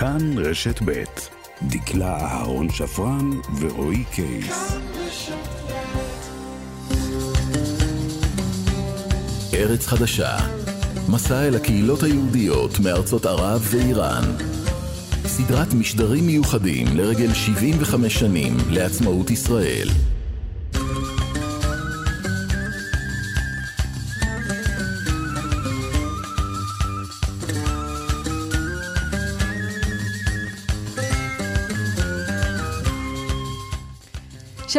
כאן רשת ב' דקלה אהרון שפרן ורועי קייס. ארץ חדשה, מסע אל הקהילות היהודיות מארצות ערב ואיראן. סדרת משדרים מיוחדים לרגל 75 שנים לעצמאות ישראל.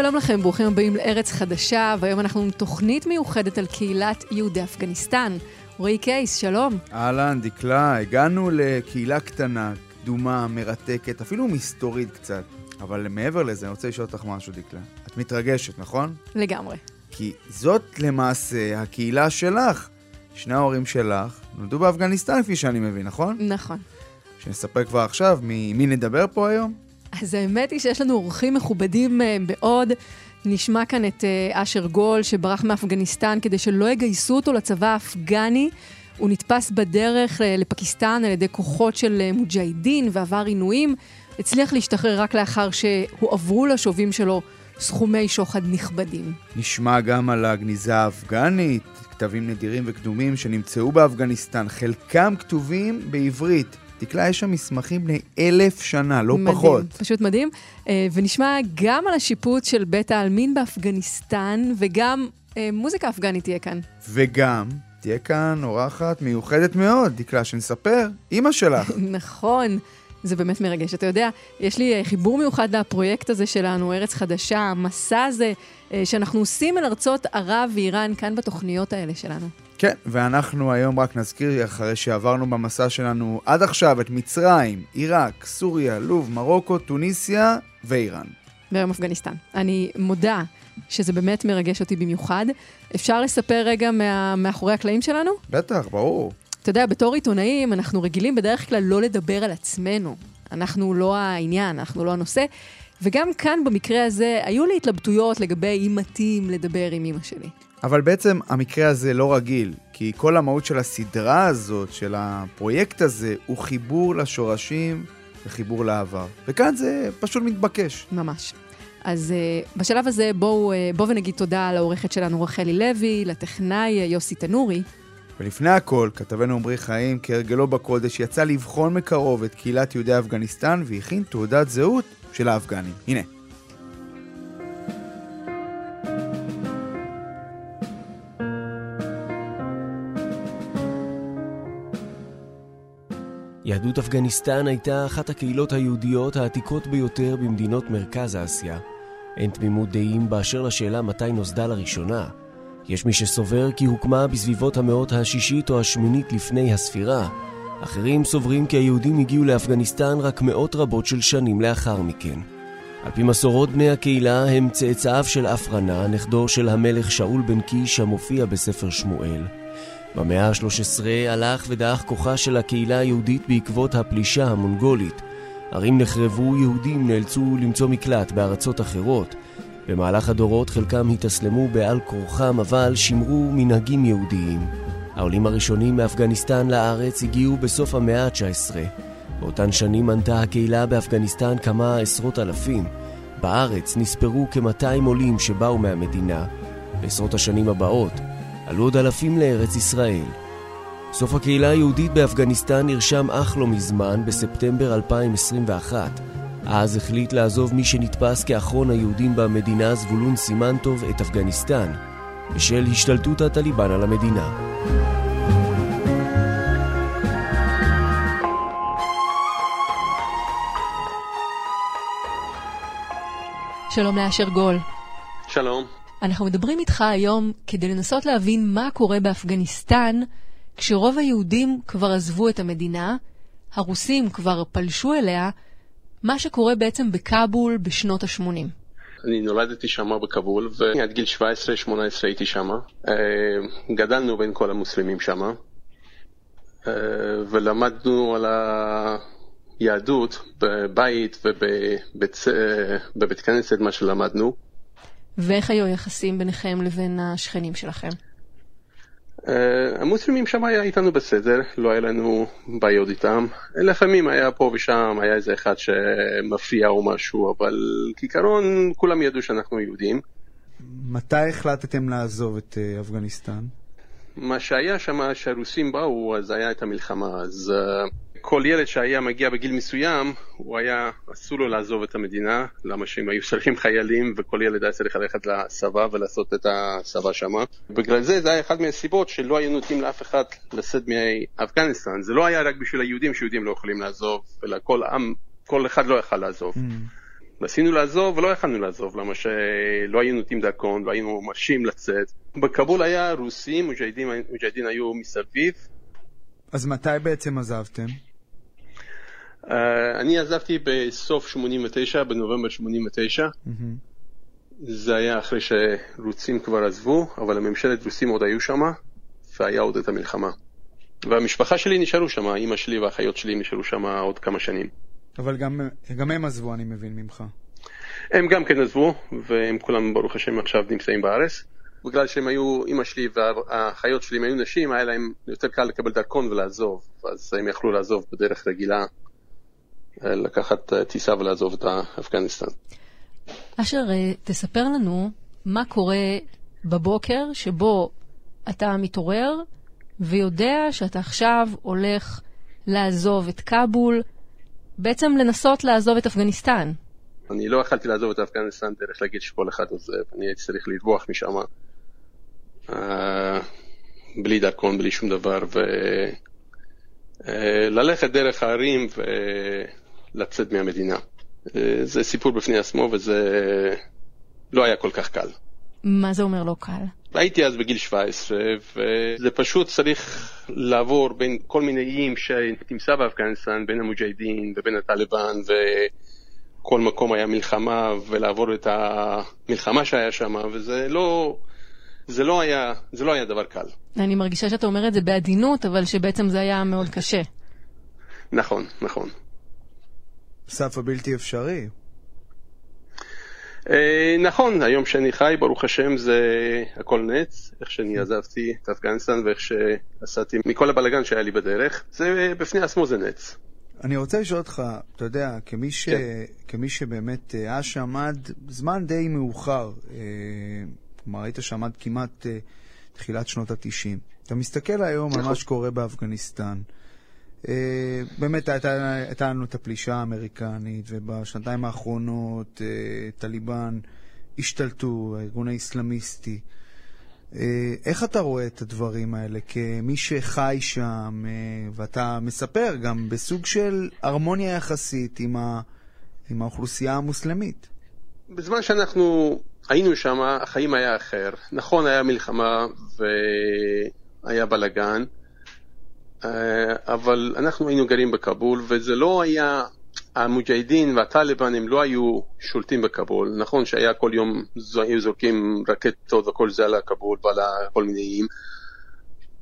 שלום לכם, ברוכים הבאים לארץ חדשה, והיום אנחנו עם תוכנית מיוחדת על קהילת יהודי אפגניסטן. רועי קייס, שלום. אהלן, דקלה, הגענו לקהילה קטנה, קדומה, מרתקת, אפילו מסתורית קצת. אבל מעבר לזה, אני רוצה לשאול אותך משהו, דקלה. את מתרגשת, נכון? לגמרי. כי זאת למעשה הקהילה שלך. שני ההורים שלך נולדו באפגניסטן, כפי שאני מבין, נכון? נכון. שנספר כבר עכשיו, מי נדבר פה היום? אז האמת היא שיש לנו אורחים מכובדים אה, מאוד. נשמע כאן את אה, אשר גול, שברח מאפגניסטן כדי שלא יגייסו אותו לצבא האפגני. הוא נתפס בדרך אה, לפקיסטן על ידי כוחות של מוג'הידין ועבר עינויים. הצליח להשתחרר רק לאחר שהועברו לשובים שלו סכומי שוחד נכבדים. נשמע גם על הגניזה האפגנית, כתבים נדירים וקדומים שנמצאו באפגניסטן, חלקם כתובים בעברית. דקלה, יש שם מסמכים בני אלף שנה, לא מדהים, פחות. פשוט מדהים. אה, ונשמע גם על השיפוט של בית העלמין באפגניסטן, וגם אה, מוזיקה אפגנית תהיה כאן. וגם תהיה כאן אורחת מיוחדת מאוד, דקלה, שנספר, אימא שלך. נכון. זה באמת מרגש. אתה יודע, יש לי אה, חיבור מיוחד לפרויקט הזה שלנו, ארץ חדשה, המסע הזה שאנחנו עושים אל ארצות ערב ואיראן כאן בתוכניות האלה שלנו. כן, ואנחנו היום רק נזכיר, אחרי שעברנו במסע שלנו עד עכשיו את מצרים, עיראק, סוריה, לוב, מרוקו, טוניסיה ואיראן. והיום אפגניסטן. אני מודה שזה באמת מרגש אותי במיוחד. אפשר לספר רגע מה, מאחורי הקלעים שלנו? בטח, ברור. אתה יודע, בתור עיתונאים, אנחנו רגילים בדרך כלל לא לדבר על עצמנו. אנחנו לא העניין, אנחנו לא הנושא. וגם כאן, במקרה הזה, היו לי התלבטויות לגבי אם מתאים לדבר עם אמא שלי. אבל בעצם המקרה הזה לא רגיל, כי כל המהות של הסדרה הזאת, של הפרויקט הזה, הוא חיבור לשורשים וחיבור לעבר. וכאן זה פשוט מתבקש. ממש. אז uh, בשלב הזה בואו uh, בוא ונגיד תודה לעורכת שלנו רחלי לוי, לטכנאי uh, יוסי תנורי. ולפני הכל, כתבנו עמרי חיים, כהרגלו בקודש, יצא לבחון מקרוב את קהילת יהודי אפגניסטן והכין תעודת זהות של האפגנים. הנה. יהדות אפגניסטן הייתה אחת הקהילות היהודיות העתיקות ביותר במדינות מרכז אסיה. אין תמימות דעים באשר לשאלה מתי נוסדה לראשונה. יש מי שסובר כי הוקמה בסביבות המאות השישית או השמינית לפני הספירה. אחרים סוברים כי היהודים הגיעו לאפגניסטן רק מאות רבות של שנים לאחר מכן. על פי מסורות בני הקהילה הם צאצאיו של אפרנה, נכדו של המלך שאול בן קיש המופיע בספר שמואל. במאה ה-13 הלך ודעך כוחה של הקהילה היהודית בעקבות הפלישה המונגולית. ערים נחרבו, יהודים נאלצו למצוא מקלט בארצות אחרות. במהלך הדורות חלקם התאסלמו בעל כורחם, אבל שימרו מנהגים יהודיים. העולים הראשונים מאפגניסטן לארץ הגיעו בסוף המאה ה-19. באותן שנים מנתה הקהילה באפגניסטן כמה עשרות אלפים. בארץ נספרו כ-200 עולים שבאו מהמדינה. בעשרות השנים הבאות עלו עוד אלפים לארץ ישראל. סוף הקהילה היהודית באפגניסטן נרשם אך לא מזמן, בספטמבר 2021. אז החליט לעזוב מי שנתפס כאחרון היהודים במדינה, זבולון סימנטוב, את אפגניסטן, בשל השתלטות הטליבן על המדינה. שלום לאשר גול. שלום. אנחנו מדברים איתך היום כדי לנסות להבין מה קורה באפגניסטן כשרוב היהודים כבר עזבו את המדינה, הרוסים כבר פלשו אליה, מה שקורה בעצם בכאבול בשנות ה-80. אני נולדתי שם בכבול, ועד גיל 17-18 הייתי שם. אה, גדלנו בין כל המוסלמים שם, אה, ולמדנו על היהדות בבית ובבית כנסת, מה שלמדנו. ואיך היו היחסים ביניכם לבין השכנים שלכם? Uh, המוסלמים שם היה איתנו בסדר, לא היה לנו בעיות איתם. לפעמים היה פה ושם, היה איזה אחד שמפריע או משהו, אבל כעיקרון כולם ידעו שאנחנו יהודים. מתי החלטתם לעזוב את uh, אפגניסטן? מה שהיה שם, שהרוסים באו, אז היה את המלחמה. אז uh, כל ילד שהיה מגיע בגיל מסוים, הוא היה, אסור לו לעזוב את המדינה, למה שהם היו שרים חיילים, וכל ילד היה צריך ללכת לצבא ולעשות את הצבא שם. בגלל זה, זה היה אחת מהסיבות שלא היו נותנים לאף אחד לשאת מאפגניסטן. זה לא היה רק בשביל היהודים שיהודים לא יכולים לעזוב, אלא כל עם, כל אחד לא יכל לעזוב. Mm. ניסינו לעזוב ולא יכלנו לעזוב, למה שלא היו נותנים דרכון, לא היינו מרשים לצאת. בכבול היה רוסים, מוג'הדין היו מסביב. אז מתי בעצם עזבתם? Uh, אני עזבתי בסוף 89, בנובמבר 89. Mm-hmm. זה היה אחרי שרוסים כבר עזבו, אבל הממשלת רוסים עוד היו שם, והיה עוד את המלחמה. והמשפחה שלי נשארו שם, אימא שלי והאחיות שלי נשארו שם עוד כמה שנים. אבל גם, גם הם עזבו, אני מבין ממך. הם גם כן עזבו, והם כולם, ברוך השם, עכשיו נמצאים בארץ. בגלל שהם היו, אימא שלי והאחיות שלי, הם היו נשים, היה להם יותר קל לקבל דרכון ולעזוב, אז הם יכלו לעזוב בדרך רגילה, לקחת אה, טיסה ולעזוב את אפגניסטן. אשר, אה, תספר לנו מה קורה בבוקר שבו אתה מתעורר ויודע שאתה עכשיו הולך לעזוב את כבול, בעצם לנסות לעזוב את אפגניסטן. אני לא יכלתי לעזוב את אפגניסטן דרך להגיד שכל אחד עוזב, אני הייתי צריך לברוח משם uh, בלי דרכון, בלי שום דבר, וללכת uh, דרך הערים ולצאת מהמדינה. Uh, זה סיפור בפני עצמו וזה לא היה כל כך קל. מה זה אומר לא קל? הייתי אז בגיל 17, וזה פשוט צריך לעבור בין כל מיני איים שתמצא באפגניסטן, בין המוג'הדין ובין הטליבן, וכל מקום היה מלחמה, ולעבור את המלחמה שהיה שם, וזה לא... זה לא היה, זה לא היה דבר קל. אני מרגישה שאתה אומר את זה בעדינות, אבל שבעצם זה היה מאוד קשה. נכון, נכון. סף הבלתי אפשרי. אה, נכון, היום שאני חי, ברוך השם, זה הכל נץ, איך שאני עזבתי את אפגניסטן ואיך שעשיתי מכל הבלגן שהיה לי בדרך, זה בפני עצמו זה נץ. אני רוצה לשאול אותך, אתה יודע, כמי, ש... כן. כמי שבאמת היה אה, שם עד זמן די מאוחר, אה, כלומר היית שם עד כמעט תחילת שנות התשעים, אתה מסתכל היום נכון. על מה שקורה באפגניסטן, באמת הייתה לנו את הפלישה האמריקנית, ובשנתיים האחרונות אה, טליבן השתלטו, הארגון האסלאמיסטי. אה, איך אתה רואה את הדברים האלה כמי שחי שם, ואתה מספר גם בסוג של הרמוניה יחסית עם, ה... עם האוכלוסייה המוסלמית? בזמן שאנחנו היינו שם, החיים היה אחר. נכון, היה מלחמה והיה בלאגן, אה, אבל אנחנו היינו גרים בכבול, וזה לא היה, המוג'הדין והטליבן הם לא היו שולטים בכבול. נכון שהיה כל יום, היו זורקים רקטות וכל זה על הכבול ועל כל מיני איים,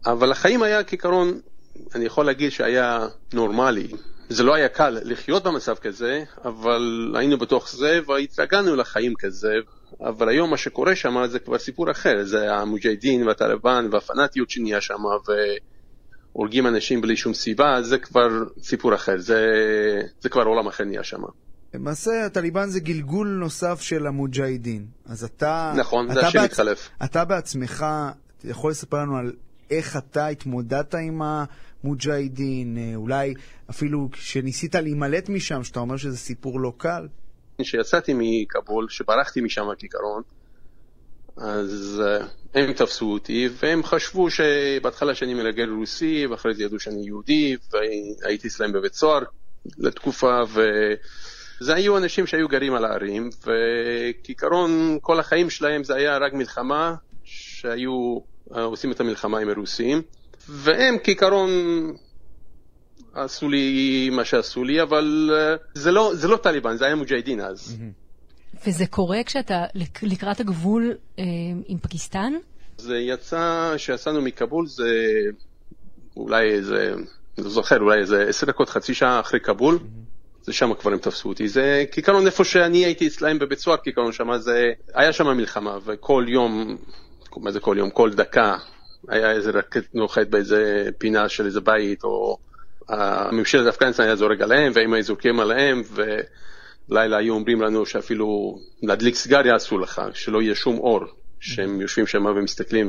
אבל החיים היה כעיקרון, אני יכול להגיד שהיה נורמלי. זה לא היה קל לחיות במצב כזה, אבל היינו בתוך זה והתרגלנו לחיים כזה. אבל היום מה שקורה שם זה כבר סיפור אחר, זה המוג'הדין והטליבן והפנאטיות שנהיה שם, ו... הורגים אנשים בלי שום סיבה, זה כבר סיפור אחר, זה, זה כבר עולם אחר נהיה שם. למעשה הטליבן זה גלגול נוסף של המוג'הידין. אז אתה... נכון, זה השם מתחלף. אתה בעצמך יכול לספר לנו על איך אתה התמודדת עם המוג'הידין, אה, אולי אפילו כשניסית להימלט משם, שאתה אומר שזה סיפור לא קל? כשיצאתי מכבול, שברחתי משם כעיקרון, אז uh, הם תפסו אותי, והם חשבו שבהתחלה שאני מלגל רוסי, ואחרי זה ידעו שאני יהודי, והייתי אצלם בבית סוהר לתקופה, וזה היו אנשים שהיו גרים על הערים, וכעיקרון כל החיים שלהם זה היה רק מלחמה, שהיו uh, עושים את המלחמה עם הרוסים, והם כעיקרון עשו לי מה שעשו לי, אבל uh, זה לא, זה לא טליבן, זה היה מוג'הדין אז. Mm-hmm. וזה קורה כשאתה לקראת הגבול אה, עם פקיסטן? זה יצא, כשיצאנו מכבול זה אולי איזה, לא זוכר, אולי איזה עשר דקות, חצי שעה אחרי כבול. Mm-hmm. זה שם כבר הם תפסו אותי. זה כעיקרון איפה שאני הייתי אצלהם בבית סוהר, כעיקרון שם זה, היה שם מלחמה, וכל יום, מה זה כל יום? כל דקה היה איזה רקט נוחת באיזה פינה של איזה בית, או הממשלת אפגניסטן היה זורק עליהם, והם היו זורקים עליהם, ולילה היו אומרים לנו שאפילו להדליק סיגריה אסור לך, שלא יהיה שום אור, שהם יושבים שם ומסתכלים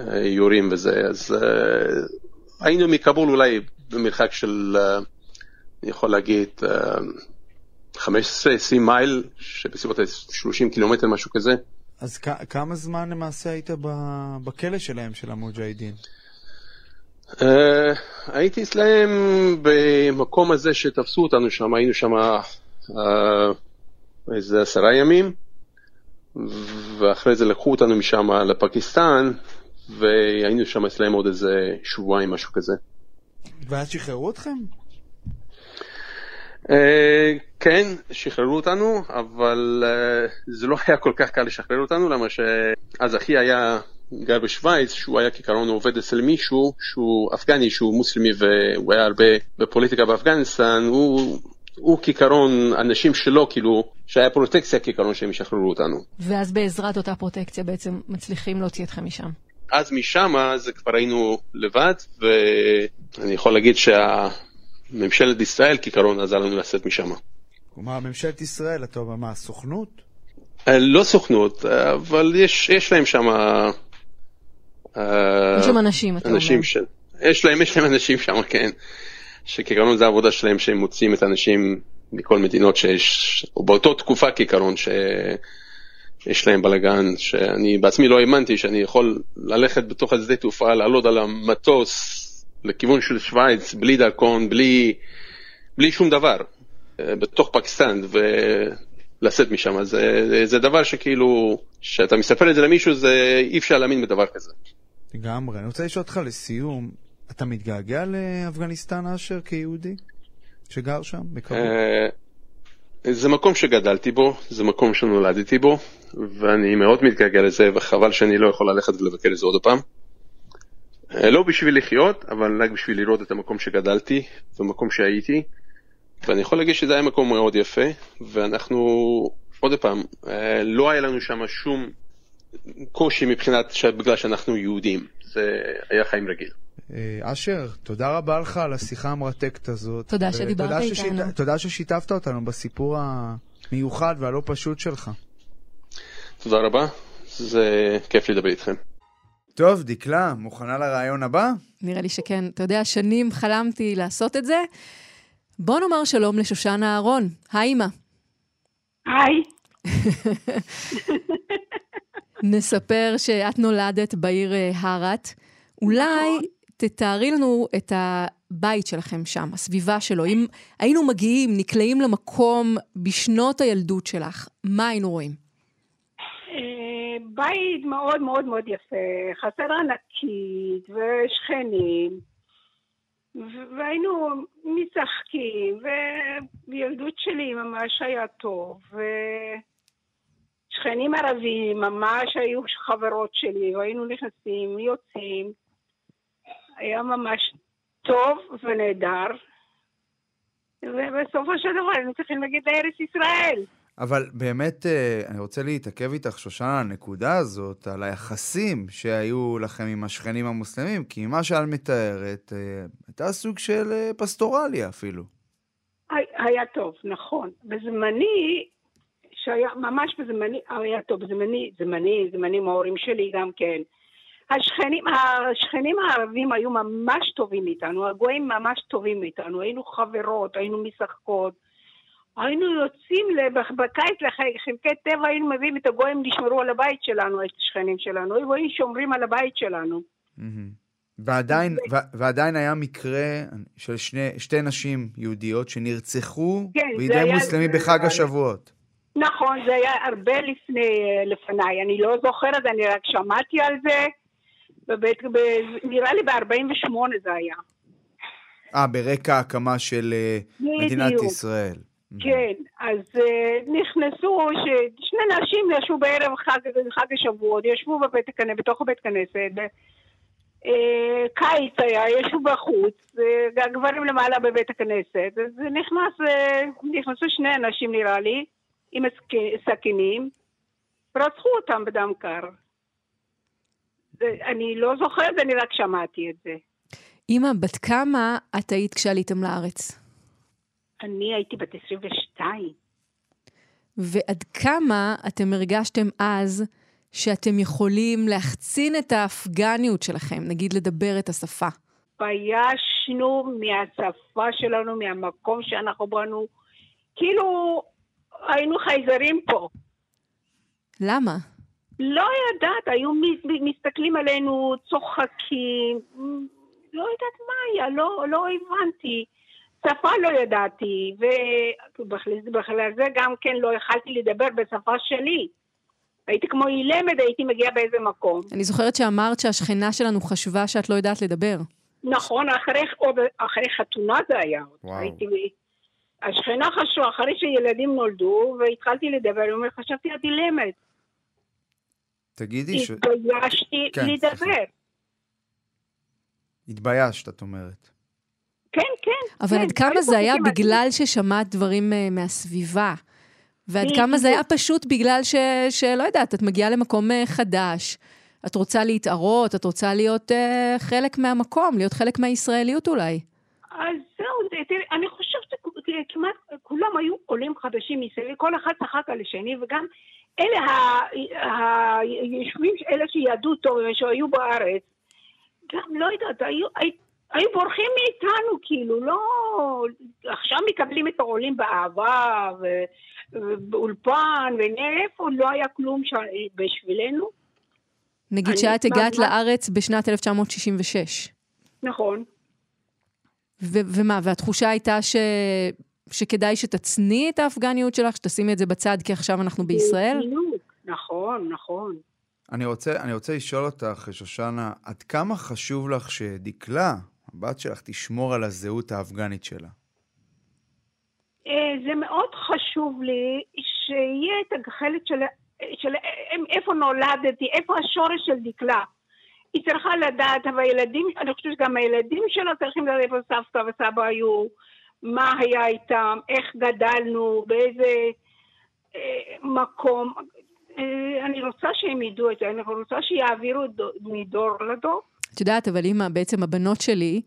ויורים וזה. אז היינו מכבול אולי במרחק של, אני יכול להגיד, 15-20 מייל, שבסביבות 30 קילומטר, משהו כזה. אז כמה זמן למעשה היית בכלא שלהם, של המוג'הידין? Uh, הייתי אצלהם במקום הזה שתפסו אותנו שם, היינו שם איזה עשרה ימים, ואחרי זה לקחו אותנו משם לפקיסטן, והיינו שם אצלהם עוד איזה שבועיים, משהו כזה. ואז שחררו אתכם? Uh, כן, שחררו אותנו, אבל uh, זה לא היה כל כך קל לשחרר אותנו, למה שאז אחי היה גר בשוויץ, שהוא היה כעיקרון עובד אצל מישהו שהוא אפגני, שהוא מוסלמי והוא היה הרבה בפוליטיקה באפגניסטן, הוא, הוא כעיקרון, אנשים שלו, כאילו, שהיה פרוטקציה כעיקרון שהם ישחררו אותנו. ואז בעזרת אותה פרוטקציה בעצם מצליחים להוציא אתכם משם. אז משם זה כבר היינו לבד, ואני יכול להגיד שהממשלת ישראל כעיקרון עזר לנו לצאת משם. כלומר, ממשלת ישראל, אתה אומר, מה, הסוכנות? לא סוכנות, אבל יש, יש להם שם... יש שם אנשים, אתה אנשים אומר. ש... יש להם, יש להם אנשים שם, כן. שכעיקרון זה העבודה שלהם שהם מוצאים את האנשים מכל מדינות שיש, או באותו תקופה כעיקרון שיש להם בלאגן, שאני בעצמי לא האמנתי שאני יכול ללכת בתוך השדה תעופה, לעלות על המטוס לכיוון של שווייץ, בלי דרכון, בלי, בלי שום דבר, בתוך פקיסטן, ולצאת משם. זה, זה, זה דבר שכאילו, כשאתה מספר את זה למישהו, זה אי אפשר להאמין בדבר כזה. לגמרי. אני רוצה לשאול אותך לסיום, אתה מתגעגע לאפגניסטן, אשר, כיהודי? שגר שם, בקרוב? זה מקום שגדלתי בו, זה מקום שנולדתי בו, ואני מאוד מתגעגע לזה, וחבל שאני לא יכול ללכת ולבקר את זה עוד פעם. לא בשביל לחיות, אבל רק בשביל לראות את המקום שגדלתי, ומקום שהייתי. ואני יכול להגיד שזה היה מקום מאוד יפה, ואנחנו, עוד פעם, לא היה לנו שם שום קושי מבחינת, בגלל שאנחנו יהודים. זה היה חיים רגיל. אשר, תודה רבה לך על השיחה המרתקת הזאת. תודה שדיברת איתנו. תודה ששיתפת אותנו בסיפור המיוחד והלא פשוט שלך. תודה רבה, זה כיף לדבר איתכם. טוב, דקלה, מוכנה לרעיון הבא? נראה לי שכן. אתה יודע, שנים חלמתי לעשות את זה. בוא נאמר שלום לשושנה אהרון. היי, אמא. היי. נספר שאת נולדת בעיר הארת. אולי תתארי לנו את הבית שלכם שם, הסביבה שלו. אם היינו מגיעים, נקלעים למקום בשנות הילדות שלך, מה היינו רואים? בית מאוד מאוד מאוד יפה, חצר ענקית ושכנים, והיינו משחקים, וילדות שלי ממש היה טוב, ושכנים ערבים ממש היו חברות שלי, והיינו נכנסים, יוצאים. היה ממש טוב ונהדר, ובסופו של דבר היינו צריכים להגיד לארץ ישראל. אבל באמת, אני רוצה להתעכב איתך, שושנה, על הנקודה הזאת, על היחסים שהיו לכם עם השכנים המוסלמים, כי מה שאת מתארת, הייתה סוג של פסטורליה אפילו. היה טוב, נכון. בזמני, שהיה, ממש בזמני, היה טוב, בזמני, זמני, זמנים ההורים שלי גם כן. השכנים, השכנים הערבים היו ממש טובים איתנו, הגויים ממש טובים איתנו, היינו חברות, היינו משחקות, היינו יוצאים בקיץ לחלקי טבע, היינו מביאים את הגויים לשמרו על הבית שלנו, את השכנים שלנו, היינו שומרים על הבית שלנו. ועדיין, ו- ועדיין היה מקרה של שני, שתי נשים יהודיות שנרצחו כן, בידי מוסלמי בחג השבועות. נכון, זה היה הרבה לפני, לפניי, אני לא זוכרת, אני רק שמעתי על זה. בבית, ב, נראה לי ב-48 זה היה. אה, ברקע ההקמה של בדיוק. מדינת ישראל. כן, אז uh, נכנסו, ש... שני נשים ישבו בערב חג, חג השבועות, ישבו בבית הכנסת, בתוך בית כנסת, uh, קיץ היה, ישבו בחוץ, uh, הגברים למעלה בבית הכנסת, אז נכנס, uh, נכנסו שני אנשים נראה לי, עם סכינים, רצחו אותם בדם קר. אני לא זוכרת, אני רק שמעתי את זה. אמא, בת כמה את היית כשעליתם לארץ? אני הייתי בת 22. ועד כמה אתם הרגשתם אז שאתם יכולים להחצין את האפגניות שלכם, נגיד לדבר את השפה? התביישנו מהשפה שלנו, מהמקום שאנחנו באנו. כאילו, היינו חייזרים פה. למה? לא יודעת, היו מסתכלים עלינו, צוחקים, לא יודעת מה היה, לא, לא הבנתי. שפה לא ידעתי, ובכלל זה גם כן לא יכלתי לדבר בשפה שלי. הייתי כמו אילמת, הייתי מגיעה באיזה מקום. אני זוכרת שאמרת שהשכנה שלנו חשבה שאת לא יודעת לדבר. נכון, אחרי, עוד, אחרי חתונה זה היה. וואו. הייתי, השכנה חשבה, אחרי שילדים נולדו, והתחלתי לדבר, היא אומרת, חשבתי את אילמת. תגידי ש... התביישתי כן, לדבר. התביישת, את אומרת. כן, כן. אבל כן, עד כמה זה היה בגלל ששמעת דברים uh, מהסביבה? ועד כמה זה היה פשוט בגלל ש... שלא יודעת, את מגיעה למקום uh, חדש, את רוצה להתערות, את רוצה להיות uh, חלק מהמקום, להיות חלק מהישראליות אולי. אז זהו, תראי, אני חושבת שכמעט כולם היו עולים חדשים מסביב, כל אחד צחק על השני, וגם אלה היושבים, אלה שידעו טוב, שהיו בארץ, גם לא יודעת, היו, היו בורחים מאיתנו, כאילו, לא... עכשיו מקבלים את העולים באהבה ובאולפן, ואיפה לא היה כלום ש... בשבילנו. נגיד שאת הגעת. לארץ בשנת 1966. נכון. ו- ומה, והתחושה הייתה ש... שכדאי שתצניעי את האפגניות שלך, שתשימי את זה בצד כי עכשיו אנחנו בישראל? נכון, נכון. אני רוצה, אני רוצה לשאול אותך, שושנה, עד כמה חשוב לך שדקלה, הבת שלך, תשמור על הזהות האפגנית שלה? אה, זה מאוד חשוב לי שיהיה את החלק של, של איפה נולדתי, איפה השורש של דקלה. היא צריכה לדעת, אבל הילדים, אני חושבת שגם הילדים שלה צריכים לדעת איפה סבתא וסבא היו, מה היה איתם, איך גדלנו, באיזה אה, מקום. אה, אני רוצה שהם ידעו את זה, אני רוצה שיעבירו מדור לדור. את יודעת, אבל אימא, בעצם הבנות שלי,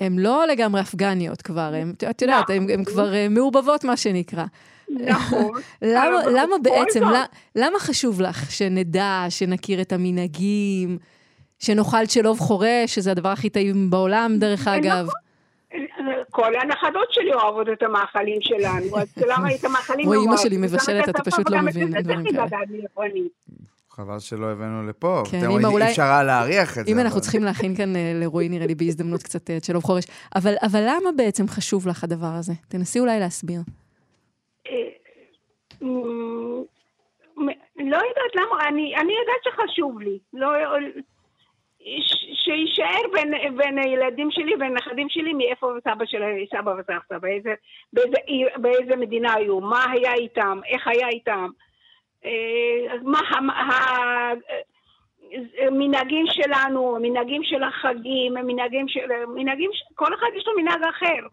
הן לא לגמרי אפגניות כבר, הן, את יודעת, הן. כבר אה, מעורבבות, מה שנקרא. נכון. למה, למה בעצם, למה, למה חשוב לך שנדע, שנכיר את המנהגים, שנאכל שלוב חורש, שזה הדבר הכי טעים בעולם, דרך נכון. אגב? כל הנכדות שלי אוהבות את המאכלים שלנו, אז למה את המאכלים לא אוהבות? אמא שלי מבשלת, אתה פשוט לא מבין דברים כאלה. חבל שלא הבאנו לפה. כן, אמא, אולי... אי אפשר היה להריח את זה. אם אנחנו צריכים להכין כאן אה, לרועי, נראה לי, בהזדמנות קצת את אה, שלום חורש. אבל, אבל למה בעצם חשוב לך הדבר הזה? תנסי אולי להסביר. אה, לא יודעת למה, אני, אני יודעת שחשוב לי. לא, שיישאר בין, בין הילדים שלי והנכדים שלי מאיפה סבא של סבא וסבתא, באיזה, באיזה, באיזה מדינה היו, מה היה איתם, איך היה איתם. אה, מה המנהגים שלנו, המנהגים של החגים, המנהגים של... מנהגים, כל אחד יש לו מנהג אחר.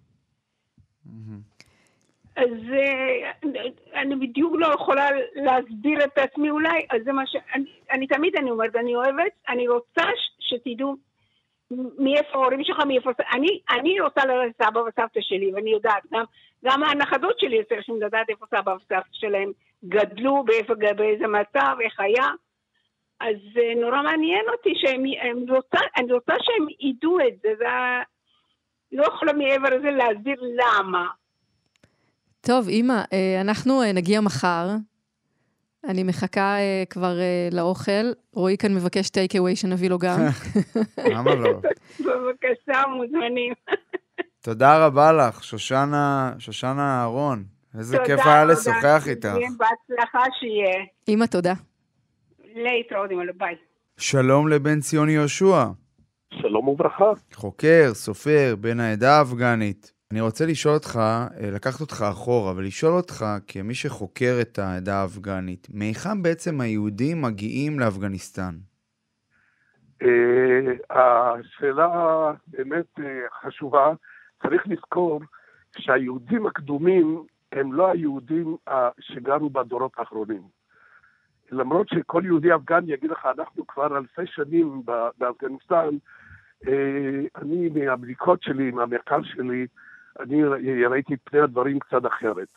אז אה, אני בדיוק לא יכולה להסביר את עצמי אולי, אז זה מה ש... אני, אני תמיד אני אומרת, אני אוהבת, אני רוצה שתדעו מאיפה ההורים שלך, מאיפה... אני, אני רוצה ללכת סבא וסבתא שלי, ואני יודעת, גם, גם הנכדות שלי צריכים לדעת איפה סבא וסבתא שלהם גדלו, באיפה, באיזה מצב, איך היה. אז זה נורא מעניין אותי שהם, רוצה, אני רוצה שהם ידעו את זה, זה לא יכולה מעבר לזה להסביר למה. טוב, אימא, אה, אנחנו אה, נגיע מחר. אני מחכה uh, כבר uh, לאוכל. רועי כאן מבקש טייק אווי שנביא לו גם. למה לא? בבקשה, מוזמנים. תודה רבה לך, שושנה, שושנה אהרון. איזה כיף היה לשוחח איתך. בהצלחה שיהיה. אמא, תודה. להתראות, אמא, ביי. שלום לבן ציון יהושע. שלום וברכה. חוקר, סופר, בן העדה האפגנית. אני רוצה לשאול אותך, אה, לקחת אותך אחורה, ולשאול אותך, כמי שחוקר את העדה האפגנית, מהיכן בעצם היהודים מגיעים לאפגניסטן? אה, השאלה באמת אה, חשובה. צריך לזכור שהיהודים הקדומים הם לא היהודים שגרו בדורות האחרונים. למרות שכל יהודי אפגני יגיד לך, אנחנו כבר אלפי שנים באפגניסטן, אני מהבדיקות שלי, מהמחקר שלי, אני ראיתי פני הדברים קצת אחרת.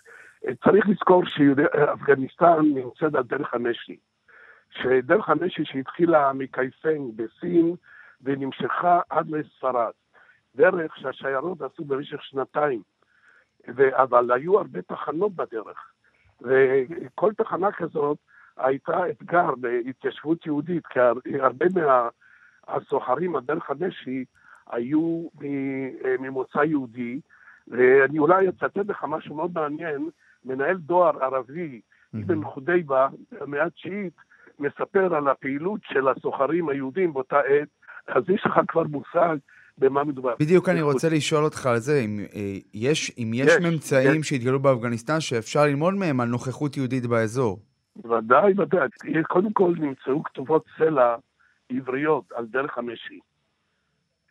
צריך לזכור שאפגניסטן נמצאת על דרך המשי. שדרך המשי שהתחילה מקייפנג בסין ונמשכה עד לספרד. דרך שהשיירות עשו במשך שנתיים. ו... אבל היו הרבה תחנות בדרך. וכל תחנה כזאת הייתה אתגר בהתיישבות יהודית, כי הרבה מהסוחרים, הדרך המשי, היו ממוצא יהודי, ואני אולי אצטט לך משהו מאוד מעניין, מנהל דואר ערבי, אבן חודייבה, במאה התשיעית, מספר על הפעילות של הסוחרים היהודים באותה עת, אז יש לך כבר מושג במה מדובר. בדיוק אני רוצה לשאול אותך על זה, אם אה, יש, אם יש, יש ממצאים יש. שהתגלו באפגניסטן שאפשר ללמוד מהם על נוכחות יהודית באזור. ודאי, ודאי. קודם כל נמצאו כתובות סלע עבריות על דרך המשי.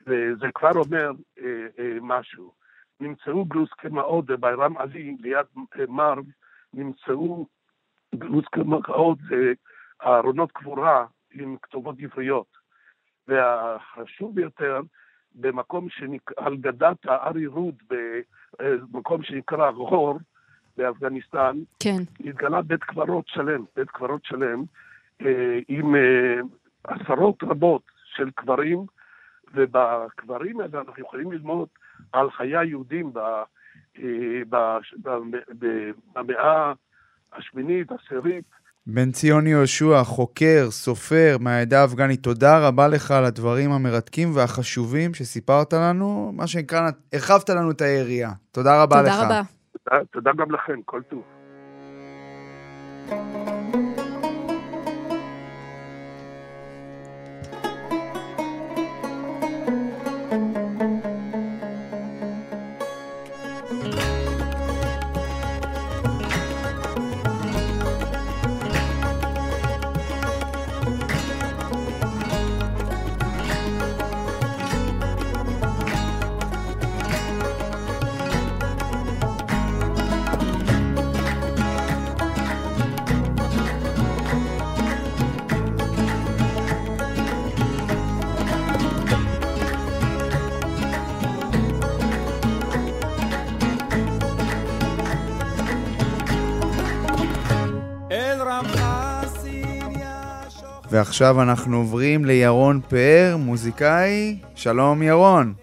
וזה כבר אומר אה, אה, משהו. נמצאו גלוסקמאות בביירם עלי, ליד אה, מרב, נמצאו גלוסקמאות, אה, ארונות קבורה עם כתובות עבריות. והחשוב ביותר, במקום שנקרא, על גדת הארי רוד, במקום שנקרא גור, באפגניסטן, כן. התגלה בית קברות שלם, בית קברות שלם, אה, עם אה, עשרות רבות של קברים, ובקברים האלה אנחנו יכולים ללמוד על חיי היהודים אה, במאה השמינית, העשירית. בן ציון יהושע, חוקר, סופר מהעדה האפגנית, תודה רבה לך על הדברים המרתקים והחשובים שסיפרת לנו, מה שנקרא, הרחבת לנו את היריעה. תודה רבה תודה לך. תודה רבה. תודה, תודה גם לכם, כל טוב. ועכשיו אנחנו עוברים לירון פאר, מוזיקאי. שלום ירון.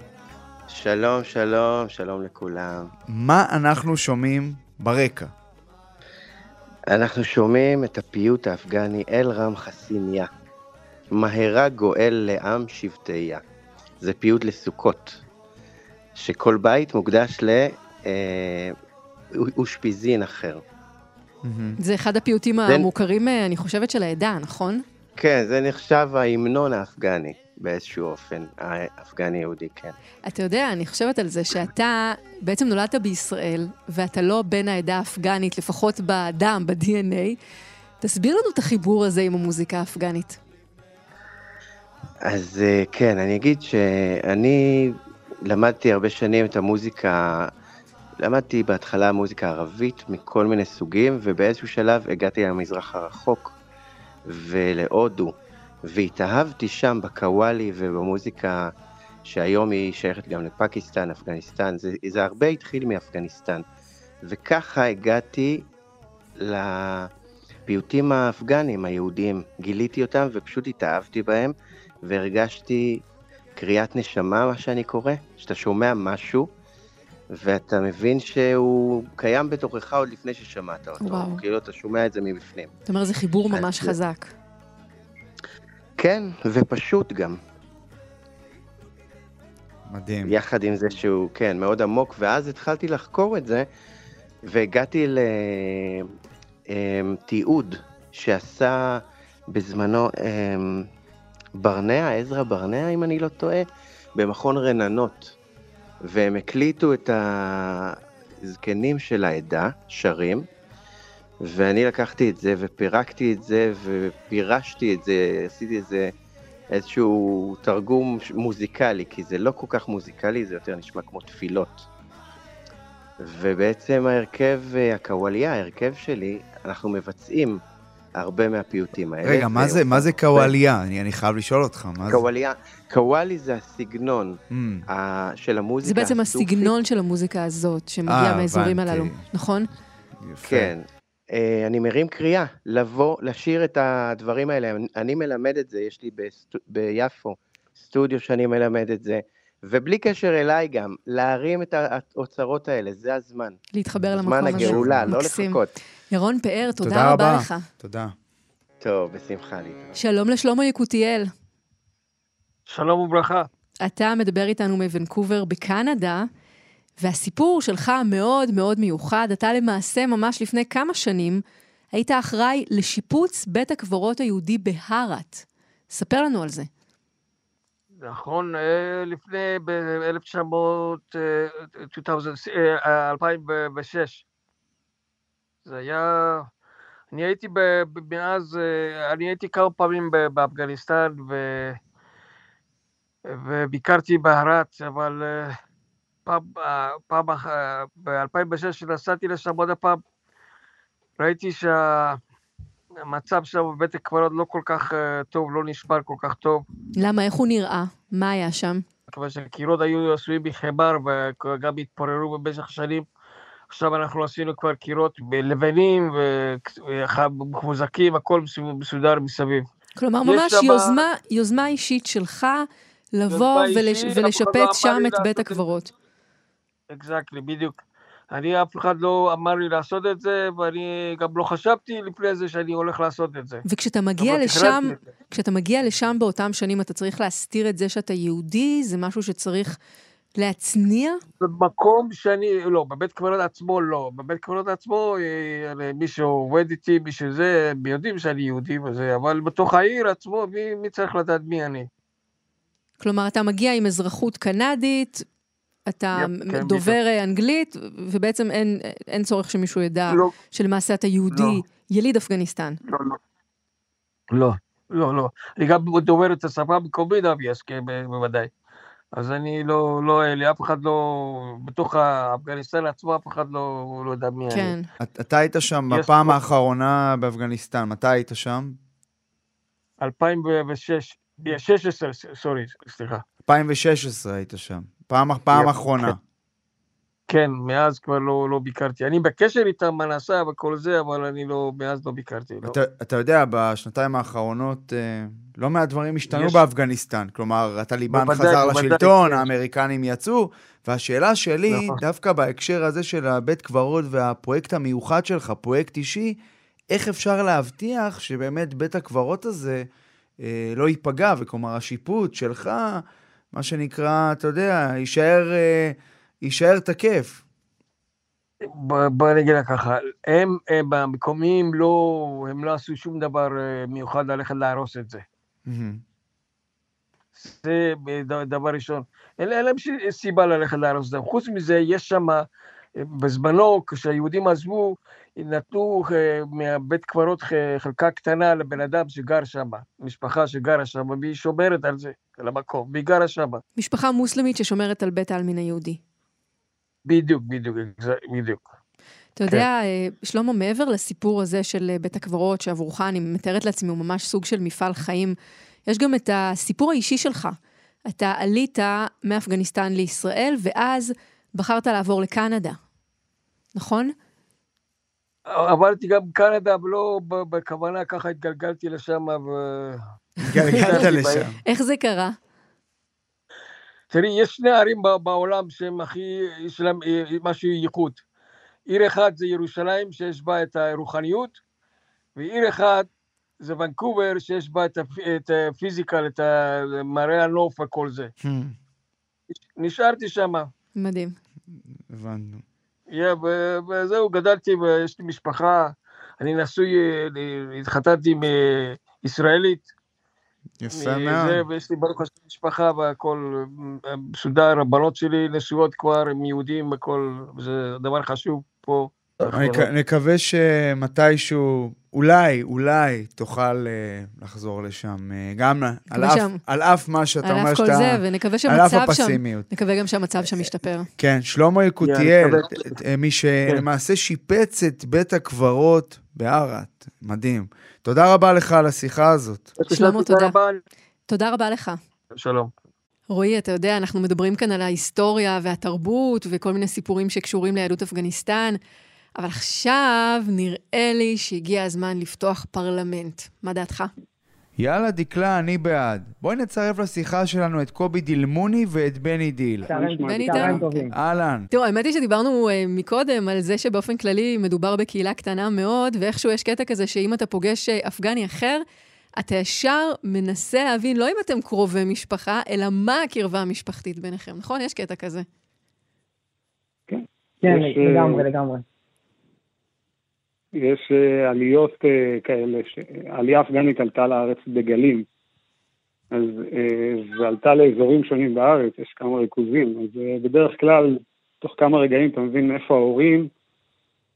שלום, שלום, שלום לכולם. מה אנחנו שומעים ברקע? אנחנו שומעים את הפיוט האפגני אל רם חסיניה. מהרה גואל לעם שבטיה. זה פיוט לסוכות, שכל בית מוקדש לאושפיזין אה, אחר. זה אחד הפיוטים המוכרים, אה, אני חושבת, של העדה, נכון? כן, זה נחשב ההמנון האפגני. באיזשהו אופן, האפגני יהודי, כן. אתה יודע, אני חושבת על זה שאתה בעצם נולדת בישראל, ואתה לא בן העדה האפגנית, לפחות בדם, ב-DNA. תסביר לנו את החיבור הזה עם המוזיקה האפגנית. אז אה, כן, אני אגיד שאני למדתי הרבה שנים את המוזיקה, למדתי בהתחלה מוזיקה ערבית מכל מיני סוגים, ובאיזשהו שלב הגעתי למזרח הרחוק. ולהודו, והתאהבתי שם בקוואלי ובמוזיקה שהיום היא שייכת גם לפקיסטן, אפגניסטן, זה, זה הרבה התחיל מאפגניסטן. וככה הגעתי לפיוטים האפגניים היהודיים, גיליתי אותם ופשוט התאהבתי בהם, והרגשתי קריאת נשמה, מה שאני קורא, שאתה שומע משהו, ואתה מבין שהוא קיים בתוכך עוד לפני ששמעת אותו. וואו. כאילו אתה שומע את זה מבפנים. זאת אומרת, זה חיבור ממש אז... חזק. כן, ופשוט גם. מדהים. יחד עם זה שהוא, כן, מאוד עמוק, ואז התחלתי לחקור את זה, והגעתי לתיעוד אמ, שעשה בזמנו אמ, ברנע, עזרא ברנע, אם אני לא טועה, במכון רננות. והם הקליטו את הזקנים של העדה, שרים, ואני לקחתי את זה ופירקתי את זה ופירשתי את זה, עשיתי איזה איזשהו תרגום מוזיקלי, כי זה לא כל כך מוזיקלי, זה יותר נשמע כמו תפילות. ובעצם ההרכב, הקוואליה, ההרכב שלי, אנחנו מבצעים הרבה מהפיוטים האלה. רגע, מה זה, מה זה קוואליה? אני, אני חייב לשאול אותך, מה זה? קוואליה, קוואלי זה הסגנון Mm. ה- של המוזיקה זה בעצם הסופית. הסגנון של המוזיקה הזאת, שמגיע אה, מהאזורים. הללו, נכון? יפה. כן. אה, אני מרים קריאה, לבוא, לשיר את הדברים האלה. אני- מלמד את זה, יש לי בסטו- ביפו סטודיו שאני מלמד את זה, ובלי קשר אליי גם, להרים את האוצרות האלה, זה הזמן. להתחבר למקום זמן הזה. הגאולה, לא מקסים. לחכות. ירון פאר, תודה, תודה רבה רבה. לך. תודה. טוב, בשמחה להתראות. שלום לשלמה יקותיאל. שלום וברכה. אתה מדבר איתנו מוונקובר בקנדה, והסיפור שלך מאוד מאוד מיוחד. אתה למעשה, ממש לפני כמה שנים, היית אחראי לשיפוץ בית הקברות היהודי בהארת. ספר לנו על זה. נכון, אה, לפני ב-1900, 2006. זה היה... אני הייתי מאז, אה, אני הייתי כמה פעמים באפגניסטן ו... וביקרתי בהרת, אבל אה, פעם, אה, פעם אח- אה, ב-2006 כשנסעתי לשם עוד הפעם, ראיתי שהמצב שם בבית הקברות לא כל כך טוב, לא נשמר כל כך טוב. למה? איך הוא נראה? מה היה שם? כיוון שהקירות היו עשויים מחמר וגם התפוררו במשך שנים. עכשיו אנחנו עשינו כבר קירות לבנים ומחוזקים, הכל מסודר מסביב. כלומר, ממש שמה- יוזמה, יוזמה אישית שלך לבוא ולש, אישית, לא ולשפץ אמר שם את בית. הקברות. אקזקטלי, בדיוק. אני, אף אחד לא אמר לי לעשות את זה, ואני גם לא חשבתי לפני זה שאני הולך לעשות את זה. וכשאתה מגיע לשם. כשאתה מגיע לשם באותם שנים, אתה צריך להסתיר את זה שאתה יהודי? זה משהו שצריך להצניע? במקום שאני, לא, בבית קברות עצמו לא. בבית קברות עצמו, אה, מי שעובד איתי, מי שזה, יודעים שאני יהודי וזה, אבל בתוך העיר עצמו, מי, מי צריך לדעת מי אני? כלומר, אתה מגיע עם אזרחות קנדית, אתה יפ, כן, דובר אה, אנגלית, ובעצם אין, אין צורך שמישהו ידע לא, שלמעשה אתה יהודי, לא. יליד אפגניסטן. לא, לא. לא, לא, לא. אני גם דובר את השפה המקומית, אביאס, כן, ב- בוודאי. אז אני לא, לא, היה לי אף אחד לא, בתוך אפגניסטן עצמו, אף אחד לא, לא יודע מי אני. כן. את- אתה היית שם יש בפעם פה- האחרונה באפגניסטן, מתי היית שם? 2006, 16, סורי, סליחה. 2016 היית שם. פעם פעם אחרונה. כן, מאז כבר לא, לא ביקרתי. אני בקשר איתם, מה נעשה וכל זה, אבל אני לא, מאז לא ביקרתי. לא. אתה, אתה יודע, בשנתיים האחרונות אה, לא מעט דברים השתנו יש- באפגניסטן. כלומר, הטליבן בוודאי, חזר בוודאי, לשלטון, כן. האמריקנים יצאו, והשאלה שלי, נכון. דווקא בהקשר הזה של הבית קברות והפרויקט המיוחד שלך, פרויקט אישי, איך אפשר להבטיח שבאמת בית הקברות הזה אה, לא ייפגע, וכלומר, השיפוט שלך, מה שנקרא, אתה יודע, יישאר, אה, יישאר תקף. ב- בוא נגיד לך ככה, הם, הם המקומיים לא, הם לא עשו שום דבר אה, מיוחד ללכת להרוס את זה. זה דבר ראשון. אין אין להם סיבה ללכת להרוס את זה. חוץ מזה, יש שם, אה, בזמנו, כשהיהודים עזבו, נתנו אה, מהבית קברות חלקה קטנה לבן אדם שגר שם, משפחה שגרה שם, והיא שומרת על זה, על המקום, והיא גרה שם. משפחה מוסלמית ששומרת על בית העלמין היהודי. בדיוק, בדיוק, בדיוק. אתה יודע, אה, שלמה, מעבר לסיפור הזה של אה, בית הקברות, שעבורך, אני מתארת לעצמי, הוא ממש סוג של מפעל חיים, יש גם את הסיפור האישי שלך. אתה עלית מאפגניסטן לישראל, ואז בחרת לעבור לקנדה, נכון? עברתי גם קנדה, אבל לא ב- בכוונה, ככה התגלגלתי לשם, ו... התגלגלת לשם. איך זה קרה? תראי, יש שני ערים בעולם שהם הכי, יש להם אה, משהו ייחוד. עיר אחת זה ירושלים, שיש בה את הרוחניות, ועיר אחת זה ונקובר, שיש בה את הפ- את הפיזיקל, את מראה הנוף וכל זה. נשארתי שם. מדהים. הבנו. Yeah, ו- וזהו, גדלתי ויש לי משפחה, אני נשוי, אה, התחתנתי עם אה, ישראלית. יפה מזה, מאוד. ויש לי ברוך השם משפחה והכל אה, מסודר, הבנות שלי נשואות כבר, הם יהודים, הכל, זה דבר חשוב פה. נקווה שמתישהו, אולי, אולי תוכל uh, לחזור לשם, uh, גם על אף, על אף מה שאתה אומר שאתה... על אף כל זה, ונקווה שהמצב שם, נקווה גם שהמצב שם ישתפר. כן, שלמה יקותיאל, מי שלמעשה שיפץ את בית הקברות בערד, מדהים. תודה רבה לך על השיחה הזאת. שלמה, תודה. תודה רבה לך. שלום. רועי, אתה יודע, אנחנו מדברים כאן על ההיסטוריה והתרבות וכל מיני סיפורים שקשורים ליהדות אפגניסטן, אבל עכשיו נראה לי שהגיע הזמן לפתוח פרלמנט. מה דעתך? יאללה, דקלה, אני בעד. בואי נצרף לשיחה שלנו את קובי דילמוני ואת בני דיל. בני איתנו? אהלן. תראו, האמת היא שדיברנו uh, מקודם על זה שבאופן כללי מדובר בקהילה קטנה מאוד, ואיכשהו יש קטע כזה שאם אתה פוגש uh, אפגני אחר, אתה ישר מנסה להבין, לא אם אתם קרובי משפחה, אלא מה הקרבה המשפחתית ביניכם, נכון? יש קטע כזה. כן, כן לגמרי, לגמרי. יש uh, עליות uh, כאלה, עלייה אפגנית עלתה לארץ בגלים, אז, uh, ועלתה לאזורים שונים בארץ, יש כמה ריכוזים, אז בדרך כלל, תוך כמה רגעים אתה מבין איפה ההורים,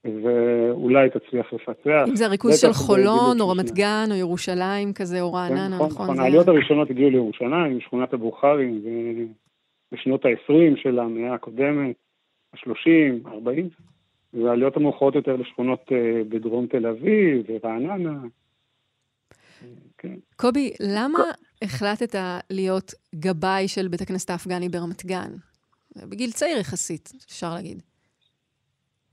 ואולי תצליח לפצח. אם זה ריכוז של חולון, או רמת גן, או ירושלים כזה, או רעננה, נכון? נכון, נכון. העליות הראשונות הגיעו לירושלים, שכונת הבוכרים, בשנות ה-20 של המאה הקודמת, ה-30, 40, והעליות המאוחרות יותר לשכונות אה, בדרום תל אביב, ורעננה. כן. קובי, למה החלטת להיות גבאי של בית הכנסת האפגני ברמת גן? בגיל צעיר יחסית, אפשר להגיד.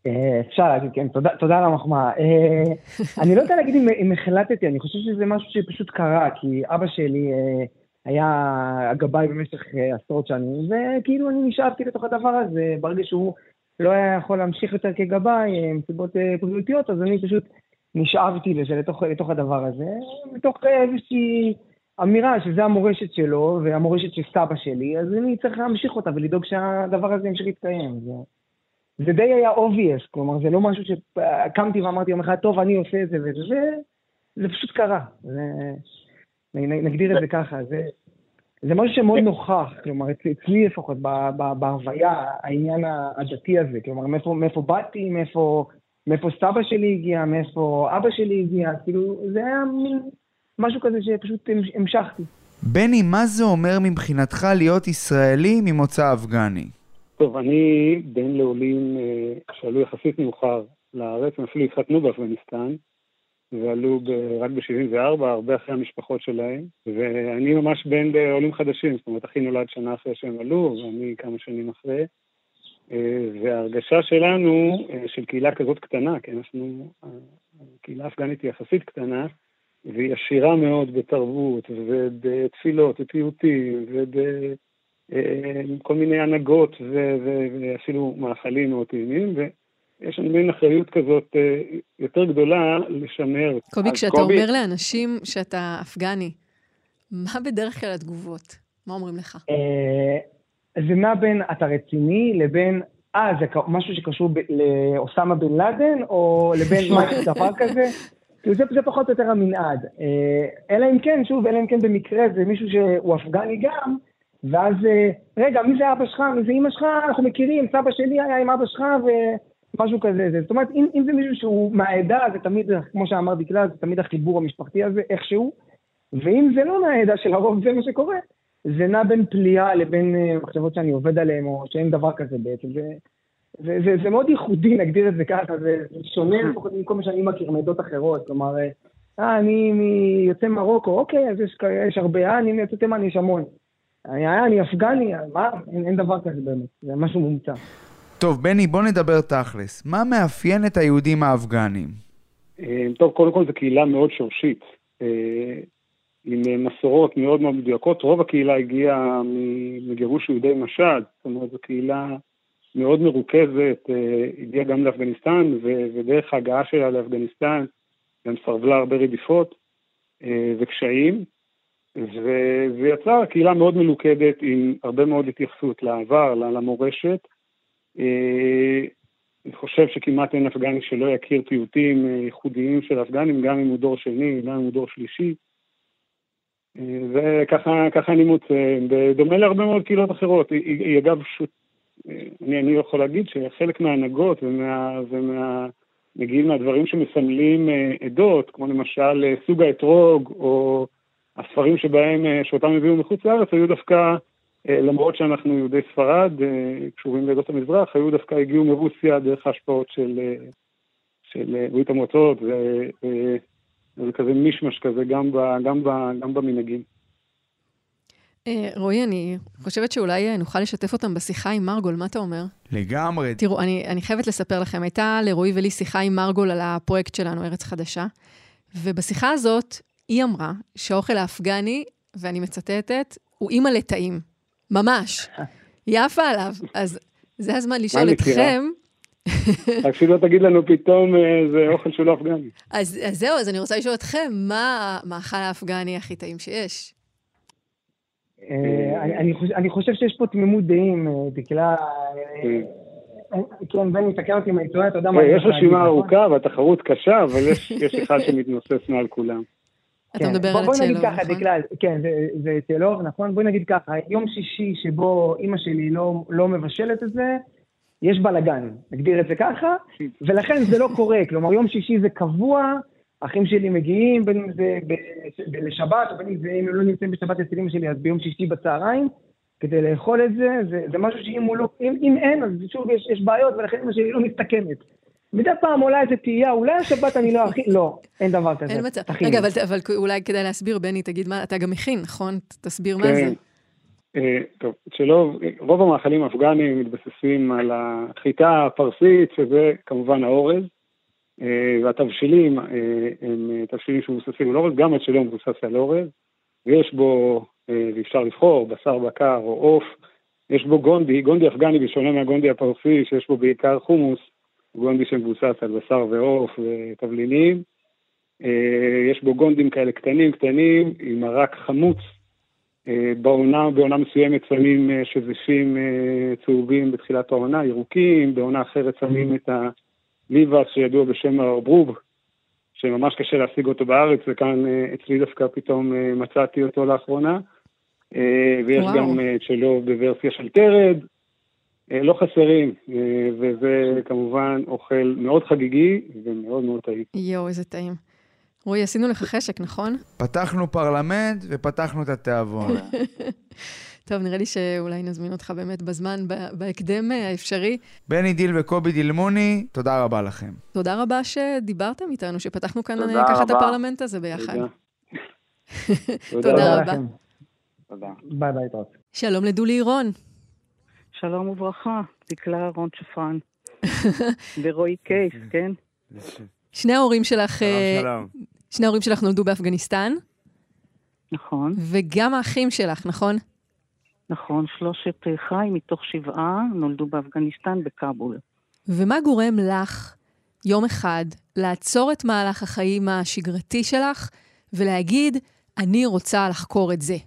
אה, אפשר להגיד, כן, תודה, תודה על המחמאה. אה, אני לא יודע להגיד אם החלטתי, אני חושב שזה משהו שפשוט קרה, כי אבא שלי היה הגבאי במשך עשרות שנים, וכאילו אני נשאבתי לתוך הדבר הזה, ברגע שהוא לא היה יכול להמשיך יותר כגבאי מסיבות פוליטיות, אז אני פשוט נשאבתי לזה, לתוך, לתוך הדבר הזה, מתוך איזושהי אמירה שזה המורשת שלו והמורשת של סבא שלי, אז אני צריך להמשיך אותה ולדאוג שהדבר הזה ימשיך להתקיים. זה... זה די היה obvious, כלומר זה לא משהו שקמתי ואמרתי יום אחד, טוב, אני עושה את זה וזה, זה פשוט קרה. זה, נגדיר את זה ככה, זה, זה משהו שמאוד נוכח, כלומר אצלי לפחות, בהוויה, העניין הדתי הזה, כלומר מאיפה, מאיפה באתי, מאיפה, מאיפה סבא שלי הגיע, מאיפה אבא שלי הגיע, כאילו זה היה מין משהו כזה שפשוט המשכתי. בני, מה זה אומר מבחינתך להיות ישראלי ממוצא אפגני? טוב, אני בן לעולים אה, שעלו יחסית מאוחר לארץ, הם אפילו התחתנו באפגניסטן, ועלו ב- רק ב-74, הרבה אחרי המשפחות שלהם, ואני ממש בן לעולים חדשים, זאת אומרת, אחי נולד שנה אחרי שהם עלו, ואני כמה שנים אחרי. אה, וההרגשה שלנו, אה, של קהילה כזאת קטנה, כי אנחנו, הקהילה האפגנית היא יחסית קטנה, והיא עשירה מאוד בתרבות ובתפילות ופיוטים וב... כל מיני הנהגות ואפילו מאכלים מאוד טעימים, ויש לנו מין אחריות כזאת אה, יותר גדולה לשמר. קובי, כשאתה קובי... אומר לאנשים שאתה אפגני, מה בדרך כלל התגובות? מה אומרים לך? אה, זה מה בין אתה רציני לבין, אה, זה משהו שקשור לאוסמה בן לאדן, או לבין מה דבר כזה? כאילו זה, זה פחות או יותר המנעד. אה, אלא אם כן, שוב, אלא אם כן במקרה זה מישהו שהוא אפגני גם, ואז, רגע, מי זה אבא שלך? מי זה אמא שלך? אנחנו מכירים, סבא שלי היה עם אבא שלך ומשהו כזה. זאת אומרת, אם, אם זה מישהו שהוא מהעדה, זה תמיד, כמו שאמר דקלה, זה תמיד החיבור המשפחתי הזה, איכשהו. ואם זה לא מהעדה של הרוב, זה מה שקורה. זה נע בין פליאה לבין אה, מחשבות שאני עובד עליהן, או שאין דבר כזה בעצם. זה, זה, זה, זה מאוד ייחודי, נגדיר את זה ככה, זה שונה לפחות מכל מה שאני מכיר מעדות אחרות. כלומר, אה, אני מיוצא מרוקו, אוקיי, אז יש, יש הרבה, אה, אני מיוצא תימן, יש המון. אני, אני אפגני, מה? אין, אין דבר כזה באמת, זה משהו מומצא. טוב, בני, בוא נדבר תכלס. מה מאפיין את היהודים האפגנים? אה, טוב, קודם כל זו קהילה מאוד שורשית, אה, עם מסורות מאוד מאוד מדויקות. רוב הקהילה הגיעה מגירוש יהודי משד, זאת אומרת, זו קהילה מאוד מרוכזת, אה, הגיעה גם לאפגניסטן, ודרך ההגעה שלה לאפגניסטן גם סרבלה הרבה רדיפות וקשיים. וזה יצר קהילה מאוד מלוכדת עם הרבה מאוד התייחסות לעבר, למורשת. אה, אני חושב שכמעט אין אפגני שלא יכיר פיוטים אה, ייחודיים של אפגנים, גם אם הוא דור שני, גם אם הוא דור שלישי. אה, וככה אני מוצא, בדומה להרבה מאוד קהילות אחרות. היא, היא אגב שוט, אני, אני יכול להגיד שחלק מההנהגות ומה, ומה, מגיעים מהדברים שמסמלים עדות, כמו למשל סוג האתרוג, או הספרים שבהם, שאותם הביאו מחוץ לארץ, היו דווקא, למרות שאנחנו יהודי ספרד, קשורים לעדות המזרח, היו דווקא הגיעו מרוסיה דרך ההשפעות של, של ברית המועצות, וזה כזה מישמש כזה גם, ב, גם, ב, גם במנהגים. אה, רועי, אני חושבת שאולי נוכל לשתף אותם בשיחה עם מרגול, מה אתה אומר? לגמרי. תראו, אני, אני חייבת לספר לכם, הייתה לרועי ולי שיחה עם מרגול על הפרויקט שלנו, ארץ חדשה, ובשיחה הזאת היא אמרה שהאוכל האפגני, ואני מצטטת, הוא אימא לטעים. ממש. היא עפה עליו. אז זה הזמן לשאול אתכם, רק שלא תגיד לנו פתאום זה אוכל שהוא לא אפגני. אז, אז זהו, אז אני רוצה לשאול אתכם, מה המאכל האפגני הכי טעים שיש? אה, אני חושב שיש פה תמימות דעים, אה, דקלה. אה, כן, בני, תקן אותי אם אני טועה, אתה יודע מה... יש רשימה ארוכה והתחרות קשה, אבל יש אחד שמתנוסס מעל כולם. אתה כן. מדבר על הצ'לוב, נכון? בואי נגיד ככה, דקלה, כן, זה צ'לוב, נכון? בואי נגיד ככה, יום שישי שבו אימא שלי לא, לא מבשלת את זה, יש בלאגן, נגדיר את זה ככה, ולכן זה לא קורה, כלומר יום שישי זה קבוע, אחים שלי מגיעים, בין אם זה לשבת, בין אם זה, אם הם לא נמצאים בשבת אצל אמא שלי, אז ביום שישי בצהריים, כדי לאכול את זה, זה, זה משהו שאם הוא לא, אם, אם אין, אז שוב יש, יש בעיות, ולכן אמא שלי לא מסתכמת. מדי פעם עולה איזה תהייה, אולי השבת אני לא אכין, לא, אין דבר כזה. אין מצב. רגע, אבל, אבל אולי כדאי להסביר, בני, תגיד מה, אתה גם מכין, נכון? תסביר כן. מה זה. אה, טוב, שלא, רוב המאכלים האפגניים מתבססים על החיטה הפרסית, שזה כמובן האורז, אה, והתבשילים אה, הם תבשילים שמבוססים על אורז, גם עד שלא מבוסס על אורז, ויש בו, ואפשר לבחור, בשר בקר או עוף, יש בו גונדי, גונדי אפגני בשונה מהגונדי הפרסי, שיש בו בעיקר חומוס, גונדי שמבוסס על בשר ועוף ותבלינים. יש בו גונדים כאלה קטנים קטנים, עם מרק חמוץ אה, בעונה, בעונה מסוימת שמים אה, שזיפים אה, צהובים בתחילת העונה, ירוקים, בעונה אחרת שמים את הליבס שידוע בשם הרברוב, שממש קשה להשיג אותו בארץ, וכאן אצלי דווקא פתאום מצאתי אותו לאחרונה. ויש וואו. גם שלו בוורסיה של תרד, לא חסרים, וזה כמובן אוכל מאוד חגיגי ומאוד מאוד טעים. יואו, איזה טעים. רועי, עשינו לך חשק, נכון? פתחנו פרלמנט ופתחנו את התיאבון. טוב, נראה לי שאולי נזמין אותך באמת בזמן, בהקדם האפשרי. בני דיל וקובי דילמוני, תודה רבה לכם. תודה רבה שדיברתם איתנו, שפתחנו כאן ככה את הפרלמנט הזה ביחד. תודה רבה. תודה. ביי ביי, תודה. שלום לדולי אירון. שלום וברכה, דקלה אהרון שפרן. ורועי קייס, כן? שני ההורים שלך... שלום, שלום. שני ההורים שלך נולדו באפגניסטן. נכון. וגם האחים שלך, נכון? נכון, שלושת חיים מתוך שבעה נולדו באפגניסטן, בכאבול. ומה גורם לך, יום אחד, לעצור את מהלך החיים השגרתי שלך ולהגיד, אני רוצה לחקור את זה?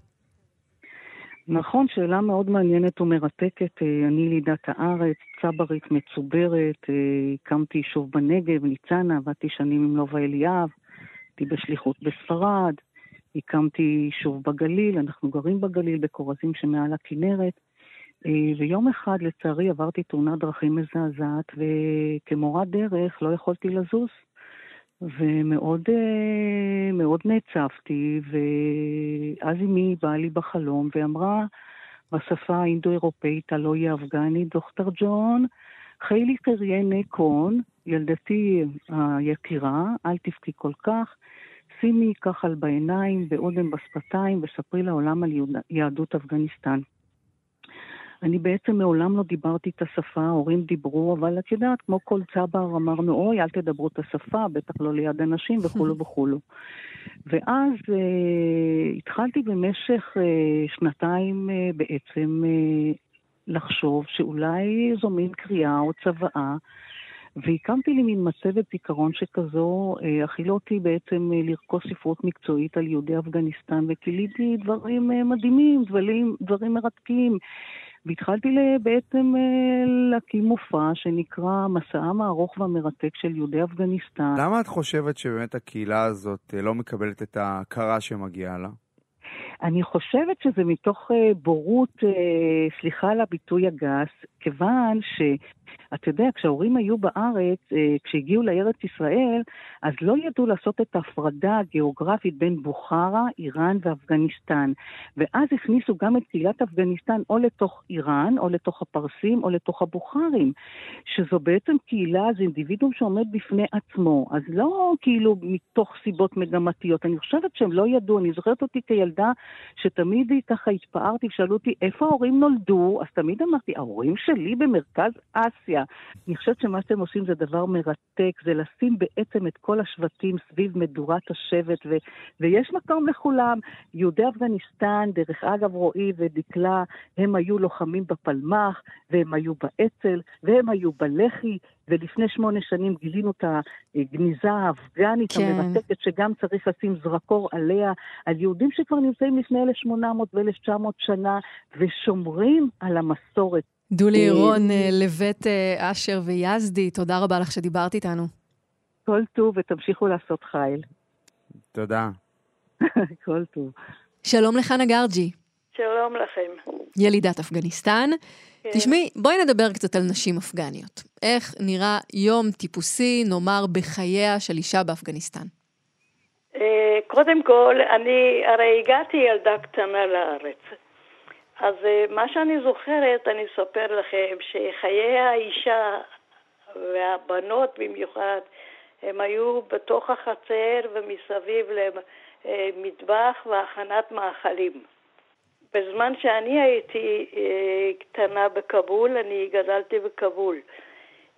נכון, שאלה מאוד מעניינת ומרתקת. אה, אני לידת הארץ, צברית מצוברת, אה, הקמתי יישוב בנגב, ניצנה, עבדתי שנים עם לובה אליאב, הייתי בשליחות בספרד, הקמתי יישוב בגליל, אנחנו גרים בגליל, בכורזים שמעל הכנרת. אה, ויום אחד, לצערי, עברתי תאונת דרכים מזעזעת, וכמורת דרך לא יכולתי לזוז. ומאוד אה, מאוד נעצבתי, ואז אמי באה לי בחלום ואמרה בשפה האינדו-אירופאית, הלא היא אפגנית, דוכטר ג'ון, חיילי קריינה קון, ילדתי היקירה, אל תבכי כל כך, שימי כחל בעיניים ואודם בשפתיים וספרי לעולם על יהדות אפגניסטן. אני בעצם מעולם לא דיברתי את השפה, ההורים דיברו, אבל את יודעת, כמו כל צבר אמרנו, אוי, אל תדברו את השפה, בטח לא ליד אנשים וכולו וכולו. ואז אה, התחלתי במשך אה, שנתיים אה, בעצם אה, לחשוב שאולי זו מין קריאה או צוואה, והקמתי לי מין מצבת זיכרון שכזו, אה, אכילה אותי בעצם אה, לרכוש ספרות מקצועית על יהודי אפגניסטן, וגיליתי דברים אה, מדהימים, דברים, דברים מרתקים. והתחלתי בעצם אה, להקים מופע שנקרא מסעם הארוך והמרתק של יהודי אפגניסטן. למה את חושבת שבאמת הקהילה הזאת אה, לא מקבלת את ההכרה שמגיעה לה? אני חושבת שזה מתוך uh, בורות, סליחה על הביטוי הגס, כיוון ש... אתה יודע, כשההורים היו בארץ, אה, כשהגיעו לארץ ישראל, אז לא ידעו לעשות את ההפרדה הגיאוגרפית בין בוכרה, איראן ואפגניסטן. ואז הכניסו גם את קהילת אפגניסטן או לתוך איראן, או לתוך הפרסים, או לתוך הבוכרים. שזו בעצם קהילה, זה אינדיבידום שעומד בפני עצמו. אז לא כאילו מתוך סיבות מגמתיות. אני חושבת שהם לא ידעו. אני זוכרת אותי כילדה, שתמיד ככה התפארתי, שאלו אותי, איפה ההורים נולדו? אז תמיד אמרתי, ההורים שלי במרכז אסיה. אני חושבת שמה שאתם עושים זה דבר מרתק, זה לשים בעצם את כל השבטים סביב מדורת השבט, ו- ויש מקום לכולם. יהודי אפגניסטן, דרך אגב, רועי ודקלה, הם היו לוחמים בפלמ"ח, והם היו באצ"ל, והם היו בלח"י, ולפני שמונה שנים גילינו את הגניזה האפגנית כן. המרתקת, שגם צריך לשים זרקור עליה, על יהודים שכבר נמצאים לפני 1,800 ו-1,900 שנה, ושומרים על המסורת. דולי אה, לבית אה, אשר ויזדי, תודה רבה לך שדיברת איתנו. כל טוב ותמשיכו לעשות חייל. תודה. כל טוב. שלום לך נגרג'י. שלום לכם. ילידת אפגניסטן. כן. תשמעי, בואי נדבר קצת על נשים אפגניות. איך נראה יום טיפוסי, נאמר, בחייה של אישה באפגניסטן? אה, קודם כל, אני הרי הגעתי ילדה קטנה לארץ. אז אה, מה שאני זוכרת, אני אספר לכם, שחיי האישה והבנות במיוחד, הם היו בתוך החצר ומסביב למטבח והכנת מאכלים. בזמן שאני הייתי אה, קטנה בכבול, אני גדלתי בכבול.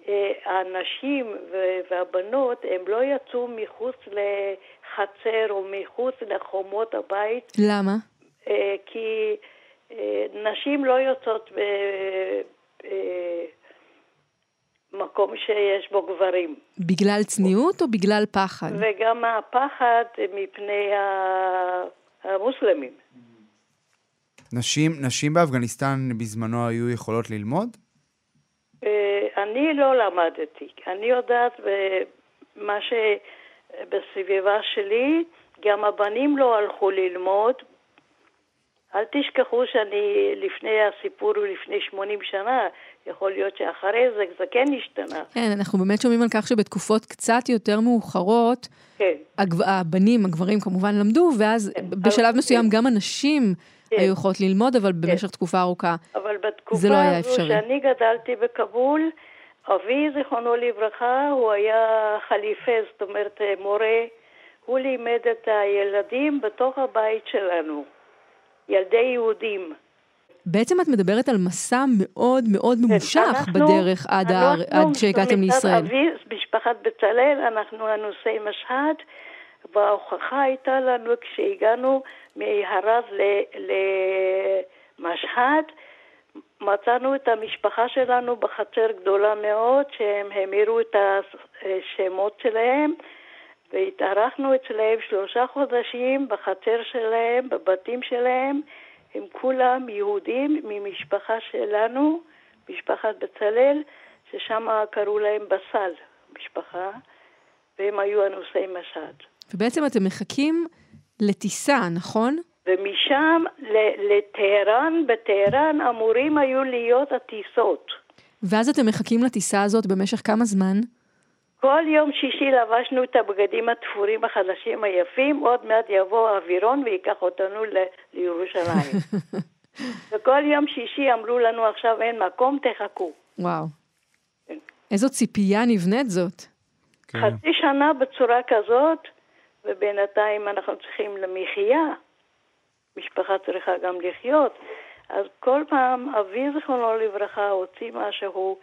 אה, הנשים והבנות, הם לא יצאו מחוץ לחצר או מחוץ לחומות הבית. למה? כי נשים לא יוצאות במקום שיש בו גברים. בגלל צניעות או בגלל פחד? וגם הפחד מפני המוסלמים. נשים, נשים באפגניסטן בזמנו היו יכולות ללמוד? אה, אני לא למדתי. אני יודעת מה שבסביבה שלי, גם הבנים לא הלכו ללמוד אל תשכחו שאני, לפני הסיפור הוא לפני 80 שנה, יכול להיות שאחרי זה זה כן השתנה. כן, אנחנו באמת שומעים על כך שבתקופות קצת יותר מאוחרות, כן. הגב... הבנים, הגברים כמובן למדו, ואז כן. בשלב אבל... מסוים כן. גם הנשים כן. היו יכולות ללמוד, אבל כן. במשך תקופה ארוכה אבל זה לא היה אפשרי. אבל בתקופה הזו שאני גדלתי בכבול, אבי, זיכרונו לברכה, הוא היה חליפה, זאת אומרת מורה, הוא לימד את הילדים בתוך הבית שלנו. ילדי יהודים. בעצם את מדברת על מסע מאוד מאוד כן, ממושך אנחנו, בדרך עד, הר, עד שהגעתם לישראל. אבי, משפחת בצלאל, אנחנו הנושאי משהד, וההוכחה הייתה לנו כשהגענו מהרב למשהד, מצאנו את המשפחה שלנו בחצר גדולה מאוד, שהם המירו את השמות שלהם, והתארחנו אצלהם שלושה חודשים בחצר שלהם, בבתים שלהם. הם כולם יהודים ממשפחה שלנו, משפחת בצלאל, ששם קראו להם בסל, משפחה, והם היו הנושאי משד. ובעצם אתם מחכים לטיסה, נכון? ומשם לטהרן, בטהרן אמורים היו להיות הטיסות. ואז אתם מחכים לטיסה הזאת במשך כמה זמן? כל יום שישי לבשנו את הבגדים התפורים החדשים היפים, עוד מעט יבוא האווירון ויקח אותנו ל- לירושלים. וכל יום שישי אמרו לנו עכשיו אין מקום, תחכו. וואו. כן. איזו ציפייה נבנית זאת. כן. חצי שנה בצורה כזאת, ובינתיים אנחנו צריכים למחיה. משפחה צריכה גם לחיות. אז כל פעם אבי זיכרונו לברכה הוציא משהו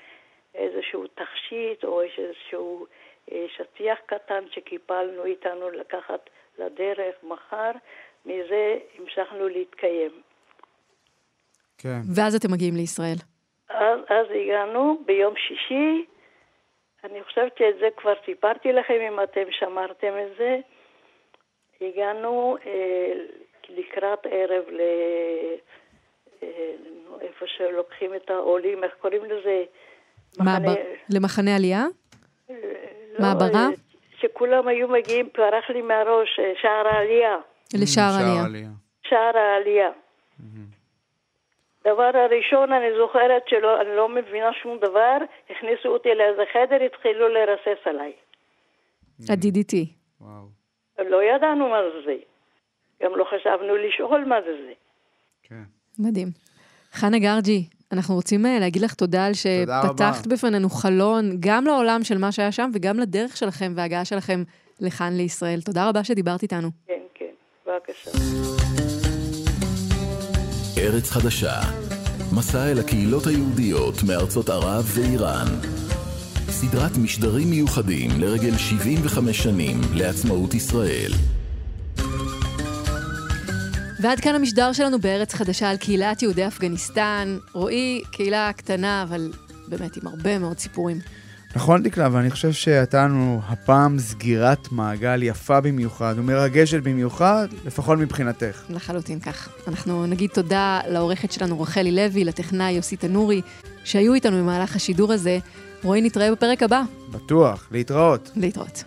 איזשהו תכשיט או איזשהו אה, שטיח קטן שקיפלנו איתנו לקחת לדרך מחר, מזה המשכנו להתקיים. כן. ואז אתם מגיעים לישראל. אז, אז הגענו ביום שישי, אני חושבת שאת זה כבר סיפרתי לכם אם אתם שמרתם את זה. הגענו אה, לקראת ערב ל... אה, איפה שלוקחים את העולים, איך קוראים לזה? מחנה... למחנה עלייה? לא, מעברה? שכולם היו מגיעים, פרח לי מהראש, אה, שער העלייה. לשער העלייה. שער העלייה. דבר הראשון, אני זוכרת שלא, אני לא מבינה שום דבר, הכניסו אותי לאיזה חדר, התחילו לרסס עליי. ה-DDT. לא ידענו מה זה. גם לא חשבנו לשאול מה זה זה. מדהים. חנה גרג'י, אנחנו רוצים אה, להגיד לך תודה על שפתחת בפנינו חלון, גם לעולם של מה שהיה שם וגם לדרך שלכם וההגעה שלכם לכאן לישראל. תודה רבה שדיברת איתנו. כן, כן, בבקשה. ארץ חדשה, מסע אל הקהילות היהודיות מארצות ערב ואיראן. סדרת משדרים מיוחדים לרגל 75 שנים לעצמאות ישראל. ועד כאן המשדר שלנו בארץ חדשה על קהילת יהודי אפגניסטן. רועי, קהילה קטנה, אבל באמת עם הרבה מאוד סיפורים. נכון, דקלה, ואני חושב שהייתה לנו הפעם סגירת מעגל יפה במיוחד ומרגשת במיוחד, לפחות מבחינתך. לחלוטין כך. אנחנו נגיד תודה לעורכת שלנו רחלי לוי, לטכנאי יוסי תנורי, שהיו איתנו במהלך השידור הזה. רועי, נתראה בפרק הבא. בטוח, להתראות. להתראות.